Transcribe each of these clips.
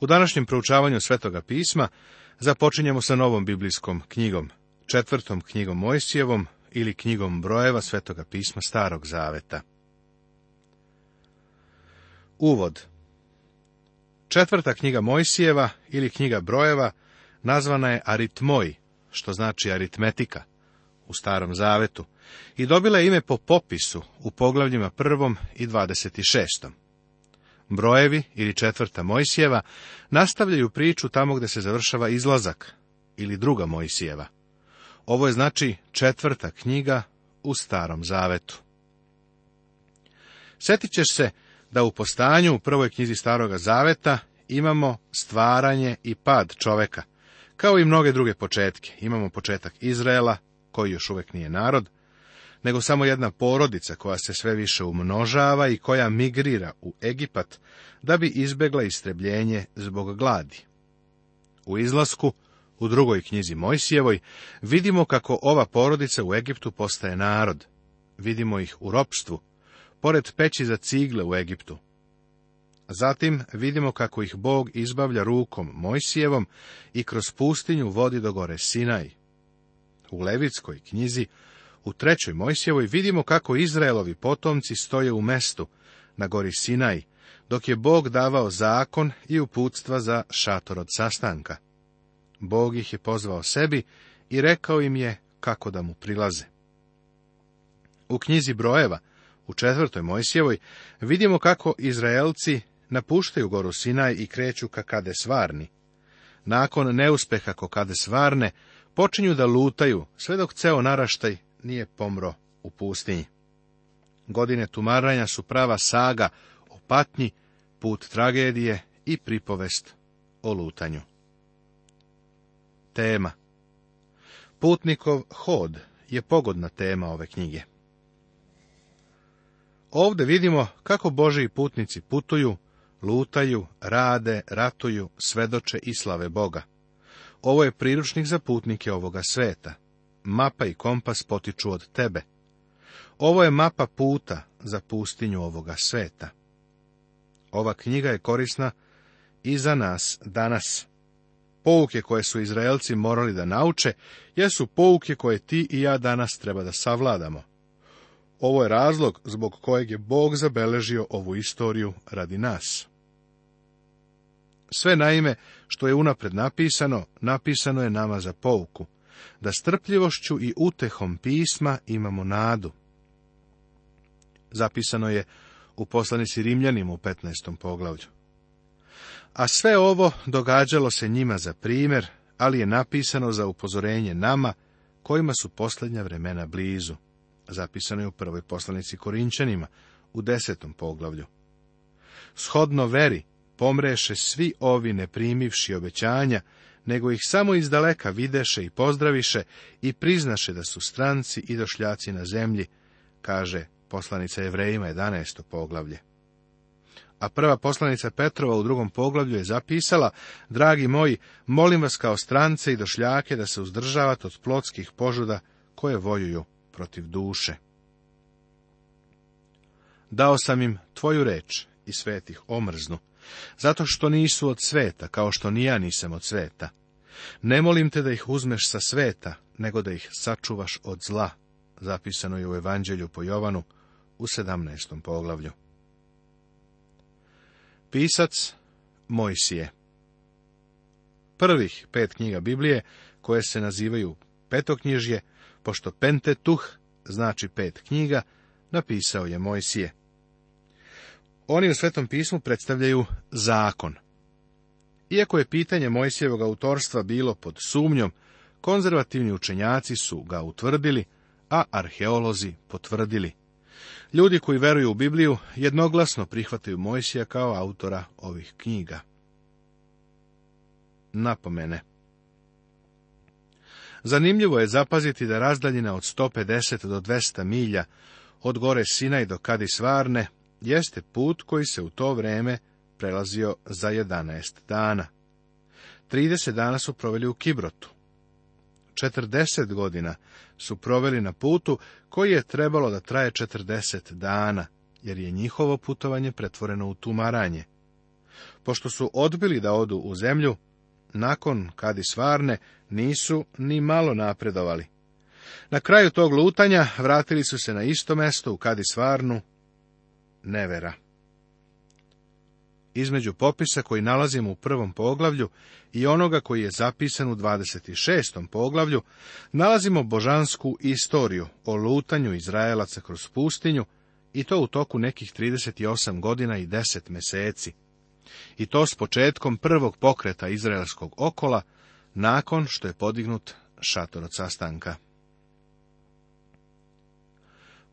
U današnjem proučavanju Svetoga pisma započinjemo sa novom biblijskom knjigom, četvrtom knjigom Mojsijevom ili knjigom brojeva Svetoga pisma Starog Zaveta. Uvod Četvrta knjiga Mojsijeva ili knjiga brojeva nazvana je Aritmoj, što znači aritmetika u Starom Zavetu, i dobila je ime po popisu u poglavljima prvom i 26 brojevi ili četvrta Mojsijeva nastavljaju priču tamo gdje se završava izlazak ili druga Mojsijeva. Ovo je znači četvrta knjiga u Starom Zavetu. Sjetit ćeš se da u postanju u prvoj knjizi Staroga Zaveta imamo stvaranje i pad čoveka, kao i mnoge druge početke. Imamo početak Izraela, koji još uvijek nije narod, nego samo jedna porodica koja se sve više umnožava i koja migrira u Egipat da bi izbegla istrebljenje zbog gladi. U izlasku, u drugoj knjizi Mojsijevoj, vidimo kako ova porodica u Egiptu postaje narod. Vidimo ih u ropstvu, pored peći za cigle u Egiptu. Zatim vidimo kako ih Bog izbavlja rukom Mojsijevom i kroz pustinju vodi do gore Sinaj. U Levitskoj knjizi u trećoj Mojsjevoj vidimo kako Izraelovi potomci stoje u mestu, na gori Sinaj, dok je Bog davao zakon i uputstva za šator od sastanka. Bog ih je pozvao sebi i rekao im je kako da mu prilaze. U knjizi brojeva, u četvrtoj Mojsijevoj, vidimo kako Izraelci napuštaju goru Sinaj i kreću ka kade svarni. Nakon neuspeha ko kade svarne, počinju da lutaju, sve dok ceo naraštaj nije pomro u pustinji. Godine tumaranja su prava saga o patnji, put tragedije i pripovest o lutanju. Tema Putnikov hod je pogodna tema ove knjige. Ovde vidimo kako Boži putnici putuju, lutaju, rade, ratuju, svedoče i slave Boga. Ovo je priručnik za putnike ovoga sveta mapa i kompas potiču od tebe. Ovo je mapa puta za pustinju ovoga sveta. Ova knjiga je korisna i za nas danas. Pouke koje su Izraelci morali da nauče, jesu pouke koje ti i ja danas treba da savladamo. Ovo je razlog zbog kojeg je Bog zabeležio ovu istoriju radi nas. Sve naime što je unapred napisano, napisano je nama za pouku da strpljivošću i utehom pisma imamo nadu. Zapisano je u poslanici Rimljanima u 15. poglavlju. A sve ovo događalo se njima za primjer, ali je napisano za upozorenje nama, kojima su posljednja vremena blizu. Zapisano je u prvoj poslanici Korinčanima, u desetom poglavlju. Shodno veri, pomreše svi ovi neprimivši obećanja, nego ih samo iz daleka videše i pozdraviše i priznaše da su stranci i došljaci na zemlji, kaže poslanica Evrejima 11. poglavlje. A prva poslanica Petrova u drugom poglavlju je zapisala, dragi moji, molim vas kao strance i došljake da se uzdržavate od plotskih požuda koje vojuju protiv duše. Dao sam im tvoju reč i svetih omrznu, zato što nisu od sveta, kao što ni ja nisam od sveta. Ne molim te da ih uzmeš sa sveta, nego da ih sačuvaš od zla, zapisano je u Evanđelju po Jovanu u 17. poglavlju. Pisac Mojsije Prvih pet knjiga Biblije, koje se nazivaju petoknjižje, pošto Pentetuh znači pet knjiga, napisao je Mojsije. Oni u Svetom pismu predstavljaju zakon, iako je pitanje Mojsijevog autorstva bilo pod sumnjom, konzervativni učenjaci su ga utvrdili, a arheolozi potvrdili. Ljudi koji veruju u Bibliju jednoglasno prihvataju Mojsija kao autora ovih knjiga. Napomene Zanimljivo je zapaziti da razdaljina od 150 do 200 milja od gore Sina i do Kadisvarne, jeste put koji se u to vreme prelazio za 11 dana. 30 dana su proveli u Kibrotu. 40 godina su proveli na putu koji je trebalo da traje 40 dana, jer je njihovo putovanje pretvoreno u tumaranje. Pošto su odbili da odu u zemlju, nakon kadi svarne nisu ni malo napredovali. Na kraju tog lutanja vratili su se na isto mesto u kadi svarnu nevera između popisa koji nalazimo u prvom poglavlju i onoga koji je zapisan u 26. poglavlju, nalazimo božansku istoriju o lutanju Izraelaca kroz pustinju, i to u toku nekih 38 godina i 10 meseci. I to s početkom prvog pokreta izraelskog okola, nakon što je podignut šator od sastanka.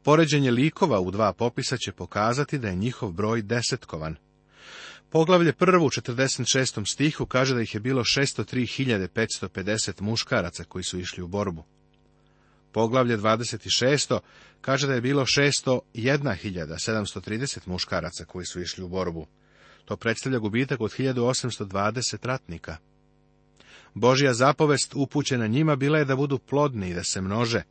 Poređenje likova u dva popisa će pokazati da je njihov broj desetkovan – Poglavlje prvo u 46. stihu kaže da ih je bilo 603.550 muškaraca koji su išli u borbu. Poglavlje 26. kaže da je bilo 601.730 muškaraca koji su išli u borbu. To predstavlja gubitak od 1820 ratnika. Božja zapovest upućena njima bila je da budu plodni i da se množe,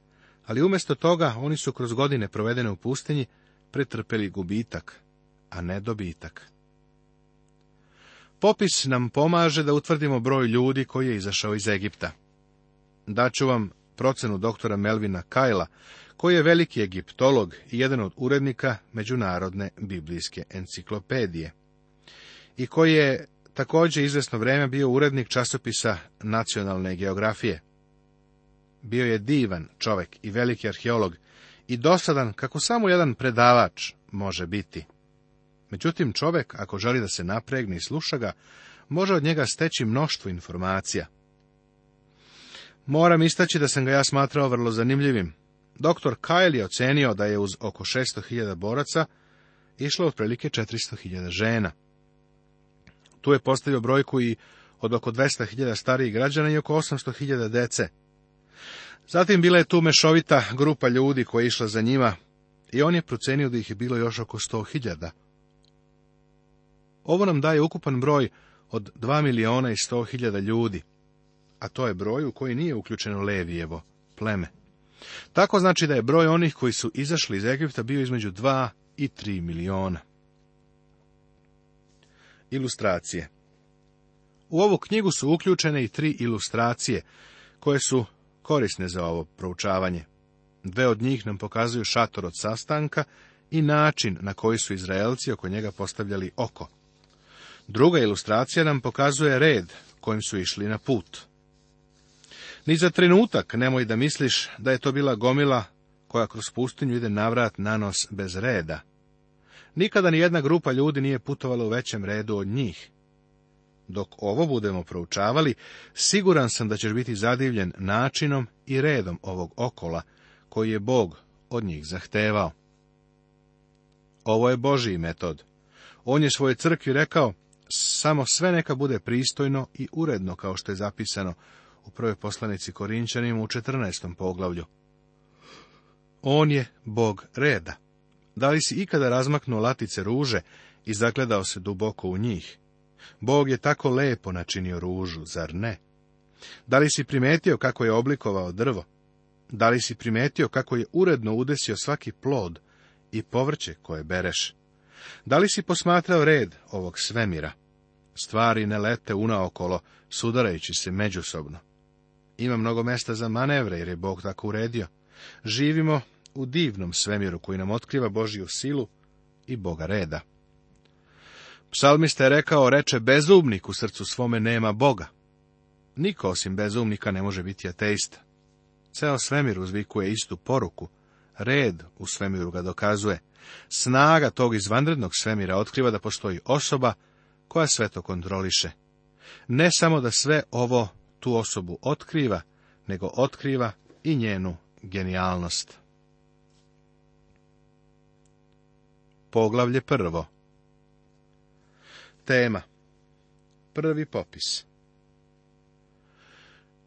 ali umjesto toga oni su kroz godine provedene u pustinji pretrpeli gubitak, a ne dobitak. Popis nam pomaže da utvrdimo broj ljudi koji je izašao iz Egipta. Daću vam procenu doktora Melvina Kajla, koji je veliki egiptolog i jedan od urednika Međunarodne biblijske enciklopedije i koji je također izvesno vrijeme bio urednik časopisa nacionalne geografije. Bio je divan čovjek i veliki arheolog i dosadan kako samo jedan predavač može biti. Međutim, čovek, ako želi da se napregne i sluša ga, može od njega steći mnoštvo informacija. Moram istaći da sam ga ja smatrao vrlo zanimljivim. Doktor Kyle je ocenio da je uz oko 600.000 boraca išlo otprilike 400.000 žena. Tu je postavio brojku i od oko 200.000 starijih građana i oko 800.000 dece. Zatim bila je tu mešovita grupa ljudi koja je išla za njima i on je procenio da ih je bilo još oko 100.000 ovo nam daje ukupan broj od 2 miliona i 100 hiljada ljudi, a to je broj u koji nije uključeno Levijevo pleme. Tako znači da je broj onih koji su izašli iz Egipta bio između 2 i 3 miliona. Ilustracije U ovu knjigu su uključene i tri ilustracije, koje su korisne za ovo proučavanje. Dve od njih nam pokazuju šator od sastanka i način na koji su Izraelci oko njega postavljali oko. Druga ilustracija nam pokazuje red kojim su išli na put. Ni za trenutak nemoj da misliš da je to bila gomila koja kroz pustinju ide navrat na nos bez reda. Nikada ni jedna grupa ljudi nije putovala u većem redu od njih. Dok ovo budemo proučavali, siguran sam da ćeš biti zadivljen načinom i redom ovog okola, koji je Bog od njih zahtevao. Ovo je Božiji metod. On je svojoj crkvi rekao, samo sve neka bude pristojno i uredno, kao što je zapisano u prvoj poslanici Korinčanima u 14. poglavlju. On je bog reda. Da li si ikada razmaknuo latice ruže i zagledao se duboko u njih? Bog je tako lepo načinio ružu, zar ne? Da li si primetio kako je oblikovao drvo? Da li si primetio kako je uredno udesio svaki plod i povrće koje bereš? Da li si posmatrao red ovog svemira? Stvari ne lete unaokolo, sudarajući se međusobno. Ima mnogo mesta za manevre, jer je Bog tako uredio. Živimo u divnom svemiru koji nam otkriva Božiju silu i Boga reda. Psalmista je rekao, reče, bezumnik u srcu svome nema Boga. Niko osim bezumnika ne može biti ateista. Ceo svemir uzvikuje istu poruku. Red u svemiru ga dokazuje. Snaga tog izvanrednog svemira otkriva da postoji osoba koja sve to kontroliše. Ne samo da sve ovo tu osobu otkriva, nego otkriva i njenu genijalnost. Poglavlje prvo Tema Prvi popis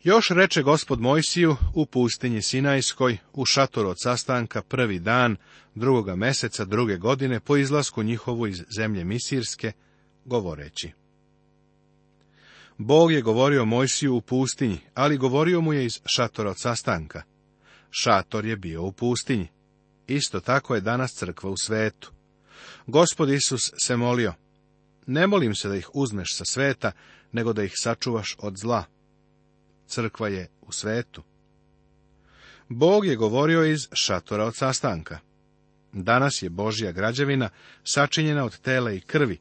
još reče gospod Mojsiju u pustinji Sinajskoj, u šatoru od sastanka prvi dan drugoga meseca druge godine po izlasku njihovu iz zemlje Misirske, govoreći. Bog je govorio Mojsiju u pustinji, ali govorio mu je iz šatora od sastanka. Šator je bio u pustinji. Isto tako je danas crkva u svetu. Gospod Isus se molio, ne molim se da ih uzmeš sa sveta, nego da ih sačuvaš od zla crkva je u svetu. Bog je govorio iz šatora od sastanka. Danas je Božja građevina sačinjena od tela i krvi,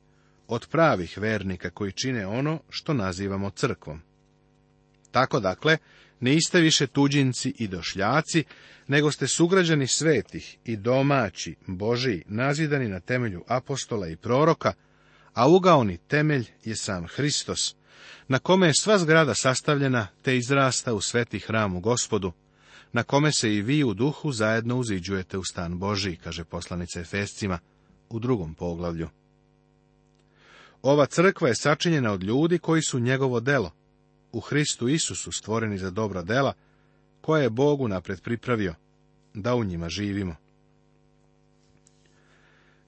od pravih vernika koji čine ono što nazivamo crkvom. Tako dakle, niste više tuđinci i došljaci, nego ste sugrađani svetih i domaći Božiji nazidani na temelju apostola i proroka, a ugaoni temelj je sam Hristos, na kome je sva zgrada sastavljena te izrasta u sveti hramu gospodu, na kome se i vi u duhu zajedno uziđujete u stan Boži, kaže poslanica Efescima u drugom poglavlju. Ova crkva je sačinjena od ljudi koji su njegovo delo, u Hristu Isusu stvoreni za dobra dela, koje je Bogu napred pripravio, da u njima živimo.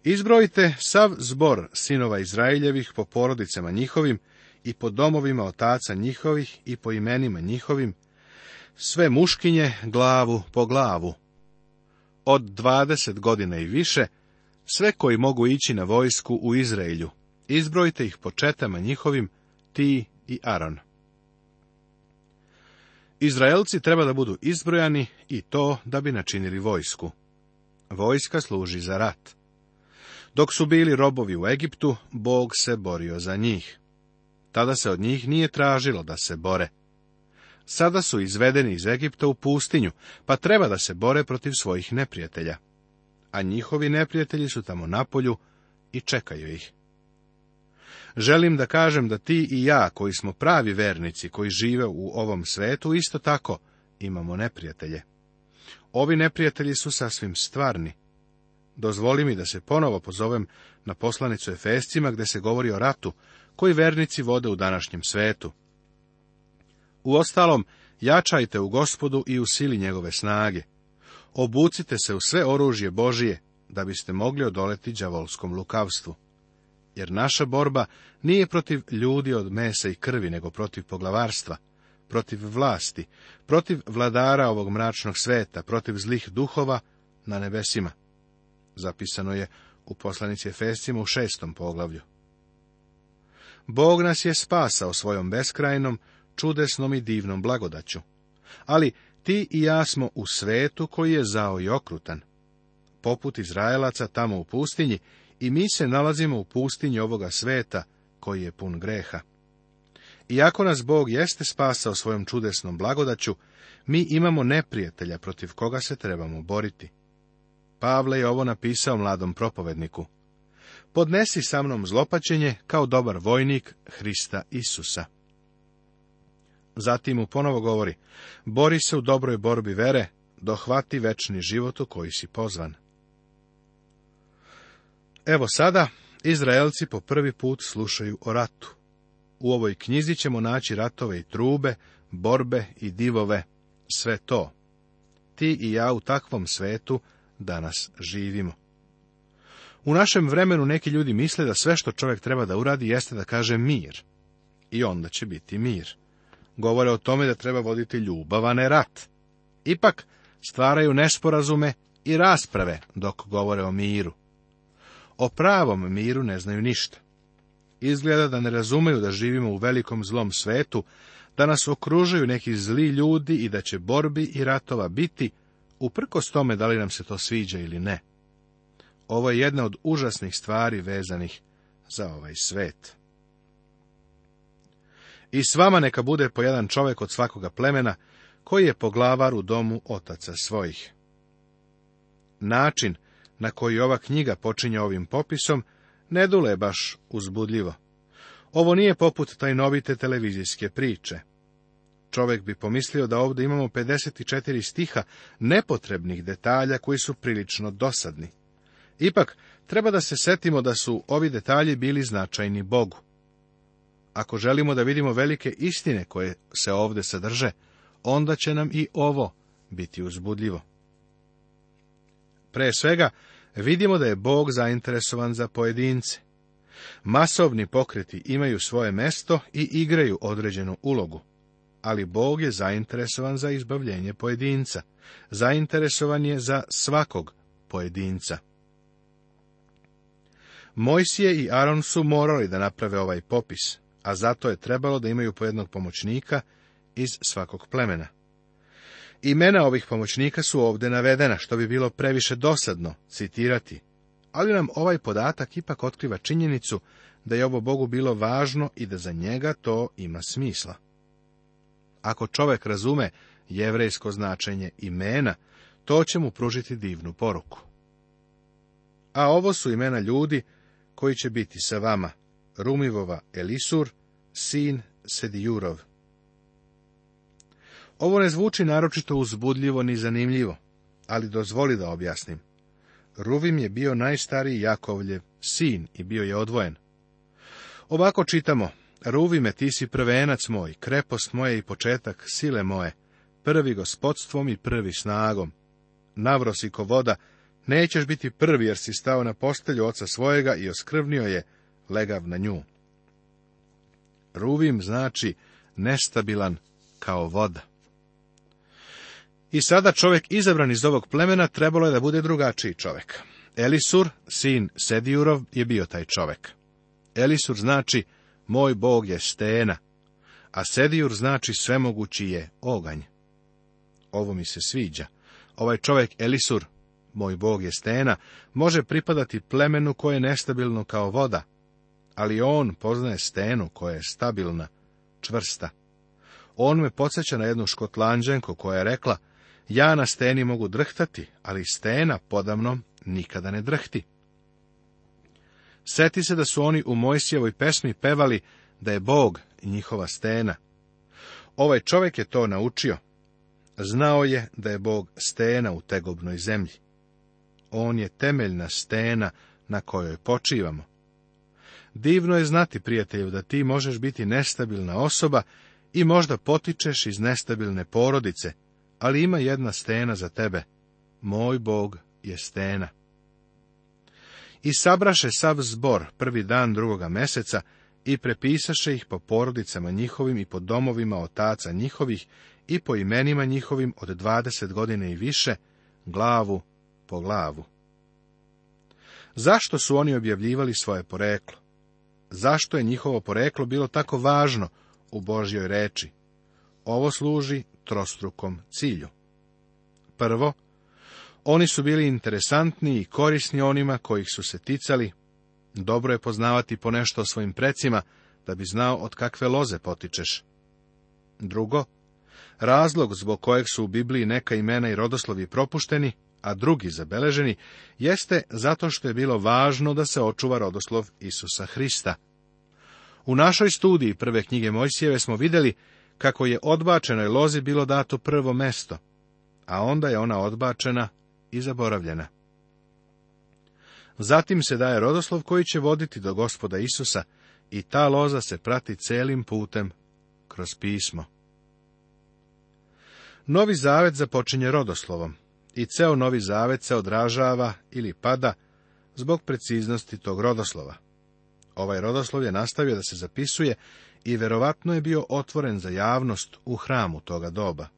Izbrojite sav zbor sinova Izraeljevih po porodicama njihovim, i po domovima otaca njihovih i po imenima njihovim, sve muškinje glavu po glavu. Od dvadeset godina i više, sve koji mogu ići na vojsku u Izraelju, izbrojite ih po četama njihovim, ti i Aron. Izraelci treba da budu izbrojani i to da bi načinili vojsku. Vojska služi za rat. Dok su bili robovi u Egiptu, Bog se borio za njih. Tada se od njih nije tražilo da se bore. Sada su izvedeni iz Egipta u pustinju, pa treba da se bore protiv svojih neprijatelja. A njihovi neprijatelji su tamo na polju i čekaju ih. Želim da kažem da ti i ja, koji smo pravi vernici, koji žive u ovom svetu, isto tako imamo neprijatelje. Ovi neprijatelji su sasvim stvarni. Dozvoli mi da se ponovo pozovem na poslanicu Efescima, gde se govori o ratu, koji vernici vode u današnjem svetu. Uostalom, jačajte u gospodu i u sili njegove snage. Obucite se u sve oružje Božije, da biste mogli odoleti đavolskom lukavstvu. Jer naša borba nije protiv ljudi od mesa i krvi, nego protiv poglavarstva, protiv vlasti, protiv vladara ovog mračnog sveta, protiv zlih duhova na nebesima. Zapisano je u poslanici Efesima u šestom poglavlju. Bog nas je spasao svojom beskrajnom, čudesnom i divnom blagodaću. Ali ti i ja smo u svetu koji je zao i okrutan. Poput Izraelaca tamo u pustinji i mi se nalazimo u pustinji ovoga sveta koji je pun greha. Iako nas Bog jeste spasao svojom čudesnom blagodaću, mi imamo neprijatelja protiv koga se trebamo boriti. Pavle je ovo napisao mladom propovedniku podnesi sa mnom zlopačenje kao dobar vojnik Hrista Isusa. Zatim mu ponovo govori, bori se u dobroj borbi vere, dohvati večni život u koji si pozvan. Evo sada, Izraelci po prvi put slušaju o ratu. U ovoj knjizi ćemo naći ratove i trube, borbe i divove, sve to. Ti i ja u takvom svetu danas živimo. U našem vremenu neki ljudi misle da sve što čovjek treba da uradi jeste da kaže mir. I onda će biti mir. Govore o tome da treba voditi ljubav, a ne rat. Ipak, stvaraju nesporazume i rasprave dok govore o miru. O pravom miru ne znaju ništa. Izgleda da ne razumeju da živimo u velikom zlom svetu, da nas okružaju neki zli ljudi i da će borbi i ratova biti, uprkos tome da li nam se to sviđa ili ne. Ovo je jedna od užasnih stvari vezanih za ovaj svet. I s vama neka bude po jedan čovjek od svakoga plemena, koji je poglavar u domu otaca svojih. Način na koji ova knjiga počinje ovim popisom, ne dule baš uzbudljivo. Ovo nije poput tajnovite televizijske priče. Čovjek bi pomislio da ovdje imamo 54 stiha nepotrebnih detalja koji su prilično dosadni. Ipak, treba da se setimo da su ovi detalji bili značajni Bogu. Ako želimo da vidimo velike istine koje se ovdje sadrže, onda će nam i ovo biti uzbudljivo. Pre svega, vidimo da je Bog zainteresovan za pojedince. Masovni pokreti imaju svoje mesto i igraju određenu ulogu, ali Bog je zainteresovan za izbavljenje pojedinca. Zainteresovan je za svakog pojedinca. Mojsije i Aron su morali da naprave ovaj popis, a zato je trebalo da imaju pojednog pomoćnika iz svakog plemena. Imena ovih pomoćnika su ovdje navedena, što bi bilo previše dosadno citirati, ali nam ovaj podatak ipak otkriva činjenicu da je ovo Bogu bilo važno i da za njega to ima smisla. Ako čovek razume jevrejsko značenje imena, to će mu pružiti divnu poruku. A ovo su imena ljudi koji će biti sa vama, Rumivova Elisur, sin Sedijurov. Ovo ne zvuči naročito uzbudljivo ni zanimljivo, ali dozvoli da objasnim. Ruvim je bio najstariji Jakovljev sin i bio je odvojen. Ovako čitamo, Ruvime, ti si prvenac moj, krepost moje i početak sile moje, prvi gospodstvom i prvi snagom. navrosikovoda ko voda, Nećeš biti prvi, jer si stao na postelju oca svojega i oskrvnio je legav na nju. Ruvim znači nestabilan kao voda. I sada čovjek izabran iz ovog plemena trebalo je da bude drugačiji čovjek. Elisur, sin Sedijurov, je bio taj čovjek. Elisur znači, moj bog je stena, a Sedijur znači svemogući je oganj. Ovo mi se sviđa. Ovaj čovjek Elisur moj bog je stena, može pripadati plemenu koje je nestabilno kao voda, ali on poznaje stenu koja je stabilna, čvrsta. On me podsjeća na jednu škotlanđenku koja je rekla, ja na steni mogu drhtati, ali stena podamnom nikada ne drhti. Seti se da su oni u Mojsijevoj pesmi pevali da je Bog njihova stena. Ovaj čovjek je to naučio. Znao je da je Bog stena u tegobnoj zemlji. On je temeljna stena na kojoj počivamo. Divno je znati, prijatelju, da ti možeš biti nestabilna osoba i možda potičeš iz nestabilne porodice, ali ima jedna stena za tebe. Moj Bog je stena. I sabraše sav zbor prvi dan drugoga meseca i prepisaše ih po porodicama njihovim i po domovima otaca njihovih i po imenima njihovim od dvadeset godine i više, glavu po glavu. Zašto su oni objavljivali svoje poreklo? Zašto je njihovo poreklo bilo tako važno u Božjoj reči? Ovo služi trostrukom cilju. Prvo, oni su bili interesantni i korisni onima kojih su se ticali. Dobro je poznavati ponešto o svojim precima, da bi znao od kakve loze potičeš. Drugo, razlog zbog kojeg su u Bibliji neka imena i rodoslovi propušteni a drugi zabeleženi, jeste zato što je bilo važno da se očuva rodoslov Isusa Hrista. U našoj studiji prve knjige Mojsijeve smo vidjeli kako je odbačenoj lozi bilo dato prvo mesto, a onda je ona odbačena i zaboravljena. Zatim se daje rodoslov koji će voditi do gospoda Isusa i ta loza se prati celim putem kroz pismo. Novi zavet započinje rodoslovom i ceo Novi Zavet se odražava ili pada zbog preciznosti tog rodoslova. Ovaj rodoslov je nastavio da se zapisuje i verovatno je bio otvoren za javnost u hramu toga doba.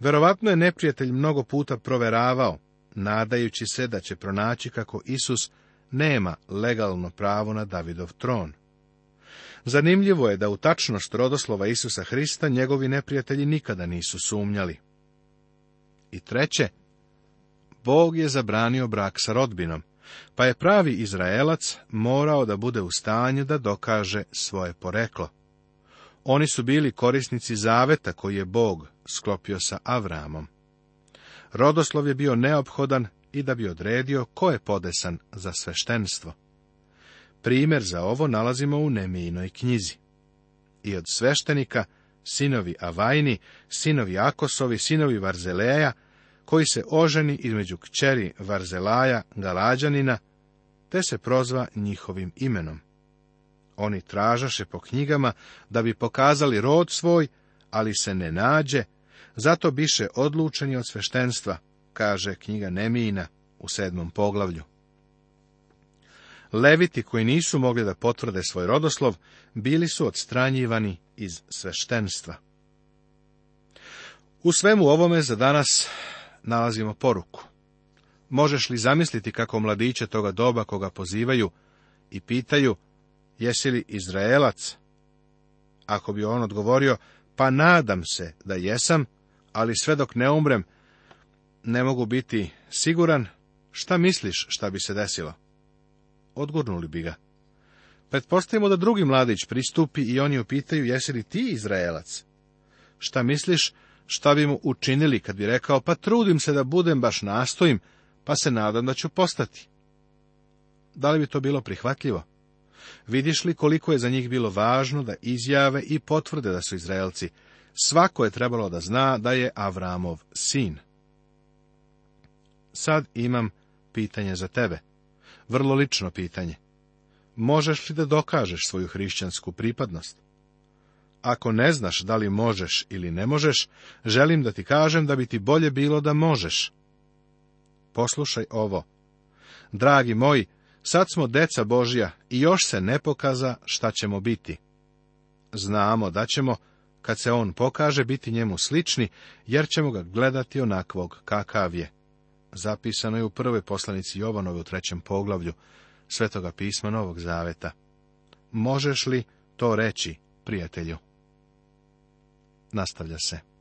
Verovatno je neprijatelj mnogo puta proveravao, nadajući se da će pronaći kako Isus nema legalno pravo na Davidov tron. Zanimljivo je da u tačnost rodoslova Isusa Hrista njegovi neprijatelji nikada nisu sumnjali. I treće, Bog je zabranio brak sa rodbinom, pa je pravi Izraelac morao da bude u stanju da dokaže svoje poreklo. Oni su bili korisnici zaveta koji je Bog sklopio sa Avramom. Rodoslov je bio neophodan i da bi odredio ko je podesan za sveštenstvo. Primer za ovo nalazimo u Nemijinoj knjizi. I od sveštenika sinovi Avajni, sinovi Akosovi, sinovi Varzeleja, koji se oženi između kćeri Varzelaja, Galađanina, te se prozva njihovim imenom. Oni tražaše po knjigama da bi pokazali rod svoj, ali se ne nađe, zato biše odlučeni od sveštenstva, kaže knjiga Nemijina u sedmom poglavlju. Leviti koji nisu mogli da potvrde svoj rodoslov, bili su odstranjivani iz sveštenstva. U svemu ovome za danas nalazimo poruku. Možeš li zamisliti kako mladiće toga doba koga pozivaju i pitaju jesi li Izraelac? Ako bi on odgovorio, pa nadam se da jesam, ali sve dok ne umrem, ne mogu biti siguran, šta misliš šta bi se desilo? Odgurnuli bi ga. Pretpostavimo da drugi mladić pristupi i oni upitaju jesi li ti Izraelac? Šta misliš, šta bi mu učinili kad bi rekao pa trudim se da budem baš nastojim, pa se nadam da ću postati? Da li bi to bilo prihvatljivo? Vidiš li koliko je za njih bilo važno da izjave i potvrde da su Izraelci? Svako je trebalo da zna da je Avramov sin. Sad imam pitanje za tebe. Vrlo lično pitanje možeš li da dokažeš svoju hrišćansku pripadnost? Ako ne znaš da li možeš ili ne možeš, želim da ti kažem da bi ti bolje bilo da možeš. Poslušaj ovo. Dragi moji, sad smo deca Božja i još se ne pokaza šta ćemo biti. Znamo da ćemo, kad se on pokaže, biti njemu slični, jer ćemo ga gledati onakvog kakav je. Zapisano je u prvoj poslanici Jovanovi u trećem poglavlju, Svetoga pisma Novog Zaveta. Možeš li to reći, prijatelju? Nastavlja se.